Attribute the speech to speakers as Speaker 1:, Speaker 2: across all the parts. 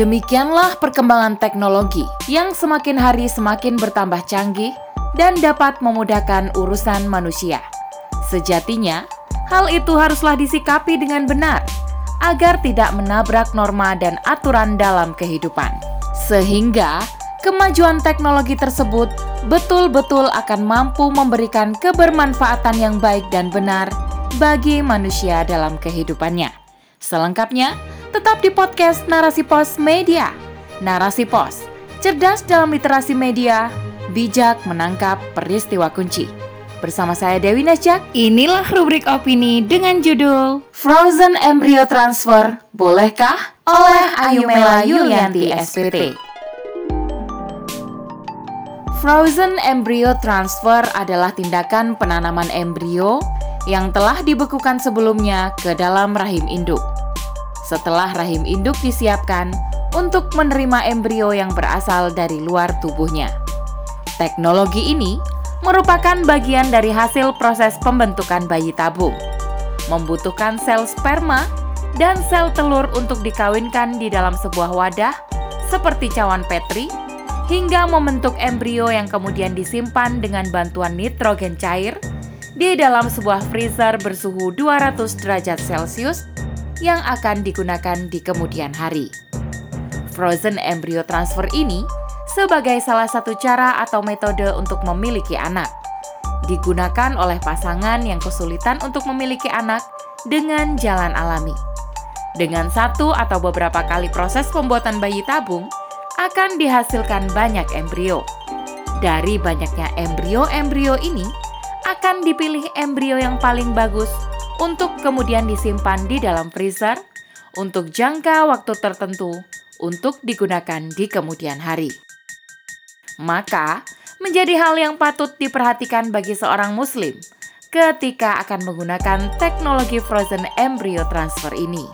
Speaker 1: Demikianlah perkembangan teknologi yang semakin hari semakin bertambah canggih dan dapat memudahkan urusan manusia. Sejatinya, hal itu haruslah disikapi dengan benar agar tidak menabrak norma dan aturan dalam kehidupan. Sehingga kemajuan teknologi tersebut betul-betul akan mampu memberikan kebermanfaatan yang baik dan benar bagi manusia dalam kehidupannya. Selengkapnya, tetap di podcast Narasi Pos Media. Narasi Pos, cerdas dalam literasi media, bijak menangkap peristiwa kunci. Bersama saya Dewi Nasjak, inilah rubrik opini dengan judul Frozen Embryo Transfer, Bolehkah? oleh Ayumela Yulianti SPT. Frozen embryo transfer adalah tindakan penanaman embrio yang telah dibekukan sebelumnya ke dalam rahim induk setelah rahim induk disiapkan untuk menerima embrio yang berasal dari luar tubuhnya. Teknologi ini merupakan bagian dari hasil proses pembentukan bayi tabung. Membutuhkan sel sperma dan sel telur untuk dikawinkan di dalam sebuah wadah seperti cawan petri hingga membentuk embrio yang kemudian disimpan dengan bantuan nitrogen cair di dalam sebuah freezer bersuhu 200 derajat Celcius yang akan digunakan di kemudian hari. Frozen embryo transfer ini sebagai salah satu cara atau metode untuk memiliki anak. Digunakan oleh pasangan yang kesulitan untuk memiliki anak dengan jalan alami. Dengan satu atau beberapa kali proses pembuatan bayi tabung, akan dihasilkan banyak embrio. Dari banyaknya embrio-embrio ini, akan dipilih embrio yang paling bagus untuk kemudian disimpan di dalam freezer untuk jangka waktu tertentu untuk digunakan di kemudian hari. Maka, menjadi hal yang patut diperhatikan bagi seorang muslim ketika akan menggunakan teknologi frozen embryo transfer ini.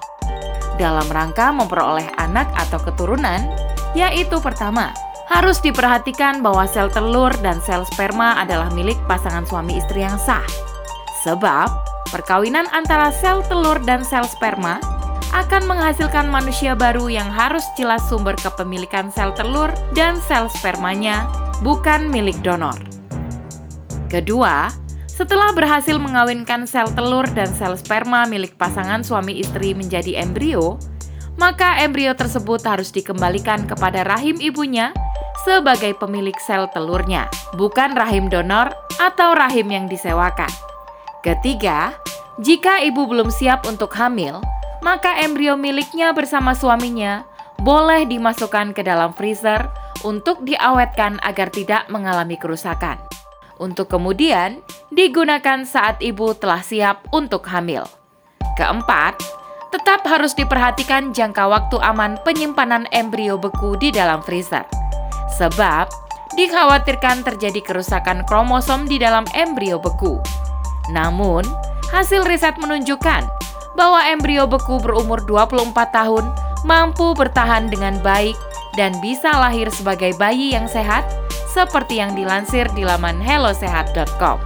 Speaker 1: Dalam rangka memperoleh anak atau keturunan, yaitu pertama, harus diperhatikan bahwa sel telur dan sel sperma adalah milik pasangan suami istri yang sah. Sebab, Perkawinan antara sel telur dan sel sperma akan menghasilkan manusia baru yang harus jelas sumber kepemilikan sel telur dan sel spermanya, bukan milik donor. Kedua, setelah berhasil mengawinkan sel telur dan sel sperma milik pasangan suami istri menjadi embrio, maka embrio tersebut harus dikembalikan kepada rahim ibunya sebagai pemilik sel telurnya, bukan rahim donor atau rahim yang disewakan. Ketiga, jika ibu belum siap untuk hamil, maka embrio miliknya bersama suaminya boleh dimasukkan ke dalam freezer untuk diawetkan agar tidak mengalami kerusakan. Untuk kemudian digunakan saat ibu telah siap untuk hamil. Keempat, tetap harus diperhatikan jangka waktu aman penyimpanan embrio beku di dalam freezer. Sebab dikhawatirkan terjadi kerusakan kromosom di dalam embrio beku. Namun, hasil riset menunjukkan bahwa embrio beku berumur 24 tahun mampu bertahan dengan baik dan bisa lahir sebagai bayi yang sehat seperti yang dilansir di laman hellosehat.com.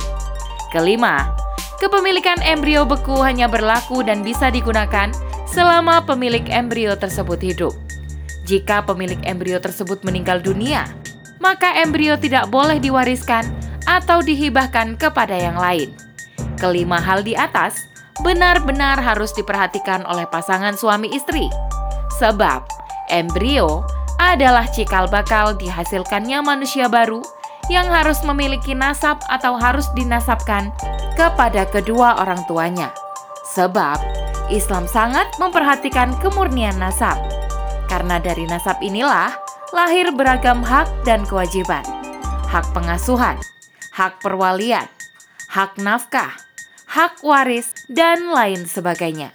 Speaker 1: Kelima, kepemilikan embrio beku hanya berlaku dan bisa digunakan selama pemilik embrio tersebut hidup. Jika pemilik embrio tersebut meninggal dunia, maka embrio tidak boleh diwariskan atau dihibahkan kepada yang lain. Kelima hal di atas benar-benar harus diperhatikan oleh pasangan suami istri. Sebab embrio adalah cikal bakal dihasilkannya manusia baru yang harus memiliki nasab atau harus dinasabkan kepada kedua orang tuanya. Sebab Islam sangat memperhatikan kemurnian nasab. Karena dari nasab inilah lahir beragam hak dan kewajiban. Hak pengasuhan, hak perwalian, hak nafkah, hak waris, dan lain sebagainya.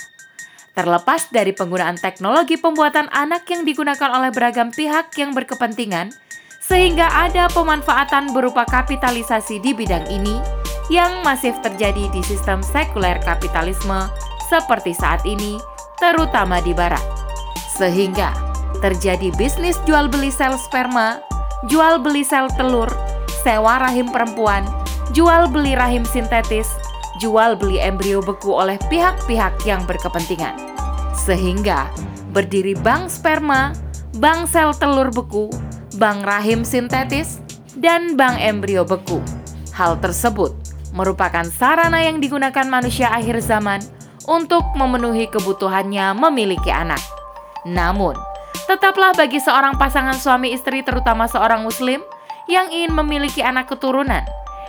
Speaker 1: Terlepas dari penggunaan teknologi pembuatan anak yang digunakan oleh beragam pihak yang berkepentingan, sehingga ada pemanfaatan berupa kapitalisasi di bidang ini yang masif terjadi di sistem sekuler kapitalisme seperti saat ini, terutama di Barat. Sehingga terjadi bisnis jual beli sel sperma, jual beli sel telur, sewa rahim perempuan, jual beli rahim sintetis, jual beli embrio beku oleh pihak-pihak yang berkepentingan. Sehingga berdiri bank sperma, bank sel telur beku, bank rahim sintetis, dan bank embrio beku. Hal tersebut merupakan sarana yang digunakan manusia akhir zaman untuk memenuhi kebutuhannya memiliki anak. Namun, tetaplah bagi seorang pasangan suami istri terutama seorang muslim yang ingin memiliki anak keturunan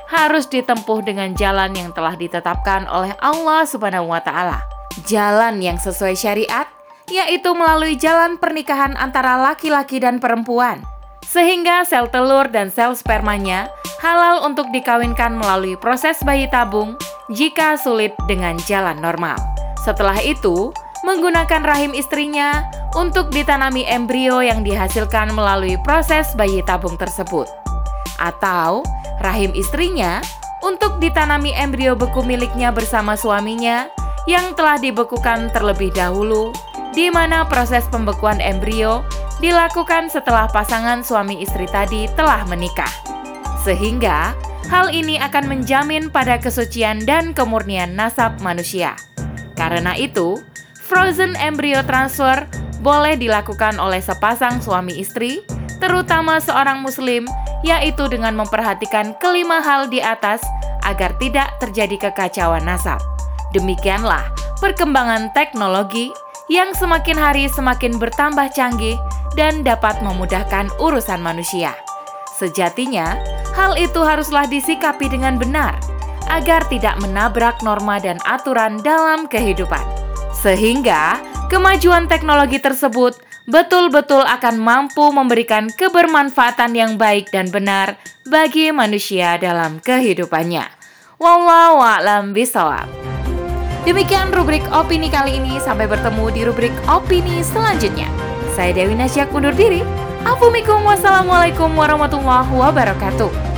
Speaker 1: harus ditempuh dengan jalan yang telah ditetapkan oleh Allah Subhanahu wa taala. Jalan yang sesuai syariat yaitu melalui jalan pernikahan antara laki-laki dan perempuan. Sehingga sel telur dan sel spermanya halal untuk dikawinkan melalui proses bayi tabung jika sulit dengan jalan normal. Setelah itu, menggunakan rahim istrinya untuk ditanami embrio yang dihasilkan melalui proses bayi tabung tersebut. Atau rahim istrinya untuk ditanami embrio beku miliknya bersama suaminya yang telah dibekukan terlebih dahulu di mana proses pembekuan embrio dilakukan setelah pasangan suami istri tadi telah menikah. Sehingga hal ini akan menjamin pada kesucian dan kemurnian nasab manusia. Karena itu, frozen embryo transfer boleh dilakukan oleh sepasang suami istri, terutama seorang muslim, yaitu dengan memperhatikan kelima hal di atas agar tidak terjadi kekacauan nasab. Demikianlah perkembangan teknologi yang semakin hari semakin bertambah canggih dan dapat memudahkan urusan manusia. Sejatinya, hal itu haruslah disikapi dengan benar agar tidak menabrak norma dan aturan dalam kehidupan. Sehingga kemajuan teknologi tersebut betul-betul akan mampu memberikan kebermanfaatan yang baik dan benar bagi manusia dalam kehidupannya. Wallahu a'lam bishawab. Demikian rubrik opini kali ini. Sampai bertemu di rubrik opini selanjutnya. Saya Dewi Nasyak undur diri. Assalamualaikum warahmatullahi wabarakatuh.